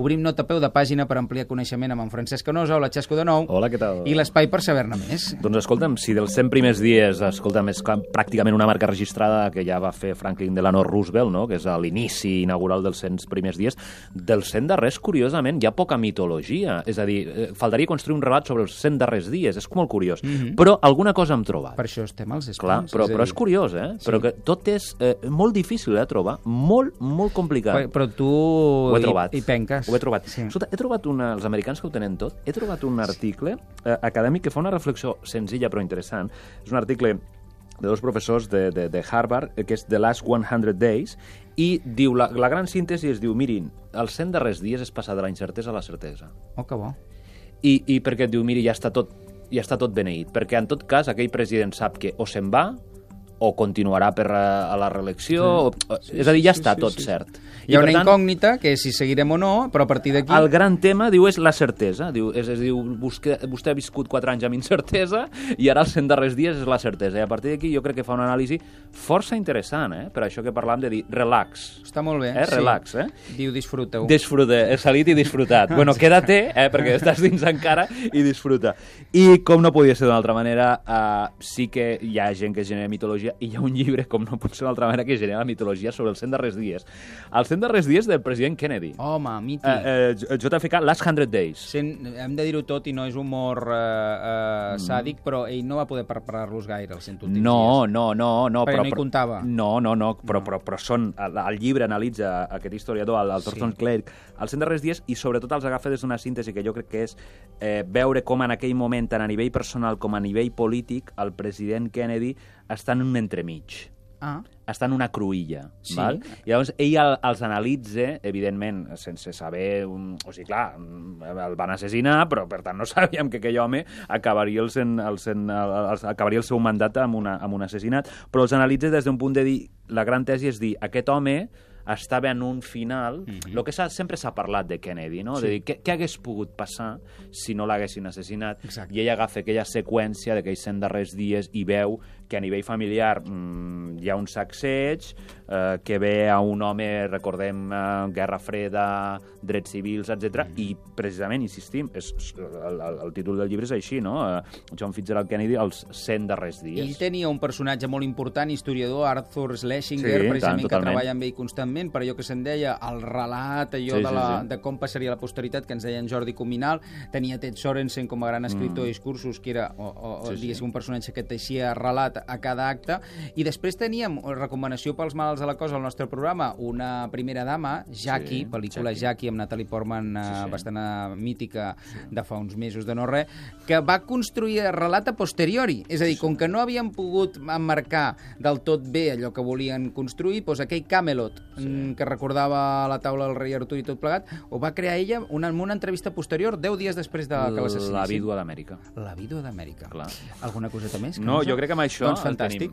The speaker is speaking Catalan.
Obrim nota a peu de pàgina per ampliar coneixement amb en Francesc Canosa, hola Xesco de nou, Hola, què tal? i l'espai per saber-ne més. Doncs escolta'm, si dels 100 primers dies, escolta'm, és clar, pràcticament una marca registrada que ja va fer Franklin Delano Roosevelt, no? que és a l'inici inaugural dels 100 primers dies, dels 100 darrers, curiosament, hi ha poca mitologia. És a dir, eh, faltaria construir un relat sobre els 100 darrers dies, és molt curiós. Mm -hmm. Però alguna cosa hem trobat. Per això estem als espais. Clar, però, però és curiós, eh? Sí. Però que tot és eh, molt difícil de trobar, molt, molt complicat. Però, però tu Ho he hi- trobat. hi, penques. Ho he trobat. Sí. Escolta, he trobat una, els americans que ho tenen tot, he trobat un article eh, acadèmic que fa una reflexió senzilla però interessant. És un article de dos professors de, de, de Harvard, eh, que és The Last 100 Days, i diu, la, la gran síntesi es diu, mirin, els 100 darrers dies és passar de la incertesa a la certesa. Oh, que bo. I, i perquè et diu, miri, ja està tot ja està tot beneït, perquè en tot cas aquell president sap que o se'n va o continuarà per a, a la reelecció, sí. o, és a dir, ja sí, està sí, tot sí. cert. Hi ha una tant, incògnita, que és si seguirem o no, però a partir d'aquí... el gran tema, diu, és la certesa. Diu, és, és, diu, vostè, vostè ha viscut 4 anys amb incertesa i ara els 100 darrers dies és la certesa. I a partir d'aquí jo crec que fa una anàlisi força interessant, eh? per això que parlam de dir relax. Està molt bé. Eh? Relax, eh? Diu, disfruta-ho. Disfruta, he salit i disfrutat. bueno, quédate, eh, perquè estàs dins encara, i disfruta. I com no podia ser d'una altra manera, uh, sí que hi ha gent que genera mitologia, i hi ha un llibre, com no pot ser d'una altra manera, que genera mitologia sobre els 100 darrers dies. Els 100 darrers dies del president Kennedy. Home, mític. Eh, eh, JFK, Last 100 Days. Sent, hem de dir-ho tot i no és humor eh, eh, sàdic, però ell no va poder preparar-los gaire els 100 últims Mm. No, dies. no, no, no. Perquè però, no hi comptava. No, no, no, però, però, però són... El, el llibre analitza aquest historiador, el, el Thornton Sí. Clerc, els 100 darrers dies i sobretot els agafa des d'una síntesi que jo crec que és eh, veure com en aquell moment, tant a nivell personal com a nivell polític, el president Kennedy està en un entremig Ah, està en una cruïlla. Sí. Val? I llavors ell el, els analitza, evidentment, sense saber... Un, o sigui, clar, el van assassinar, però per tant no sabíem que aquell home acabaria el, sen, el, sen, el, el, acabaria el seu mandat amb, una, amb un assassinat, però els analitza des d'un punt de dir... La gran tesi és dir, aquest home estava en un final, mm -hmm. el que sempre s'ha parlat de Kennedy, no? Sí. de dir, què, què hagués pogut passar si no l'haguessin assassinat? Exacte. I ell agafa aquella seqüència d'aquells 100 darrers dies i veu que a nivell familiar mm, hi ha un sacseig, eh, que ve a un home, recordem, eh, Guerra Freda, drets civils, etc. Mm. I precisament, insistim, és, el, el, el títol del llibre és així, no? Eh, John Fitzgerald Kennedy, els 100 darrers dies. Ell tenia un personatge molt important, historiador, Arthur Schlesinger, Sí, precisament, tant, que treballa amb ell constantment, per allò que se'n deia el relat, allò Sí, de, sí, la, sí. de com passaria la posteritat, que ens deia en Jordi Cominal, tenia Ted Sorensen com a gran escriptor mm. de discursos, que era, o, o, o Sí, sí. diguéssim, un personatge que teixia relat a cada acte, i després teníem, recomanació pels malalts de la cosa al nostre programa, una primera dama, Jackie, Sí, pel·lícula Jackie. Jackie, amb Natalie Portman, eh, Sí, sí. bastant eh, mítica de fa uns mesos de no res, que va construir relat a posteriori. És a dir, com que no havien pogut emmarcar del tot bé allò que volien construir, doncs aquell Camelot, sí. que recordava la taula del rei Artur i tot plegat, ho va crear ella una, en una entrevista posterior, 10 dies després de que l'assassinessin. La vídua d'Amèrica. La vídua d'Amèrica. Alguna coseta més? No, Cansa? jo crec que amb això Doncs fantàstic.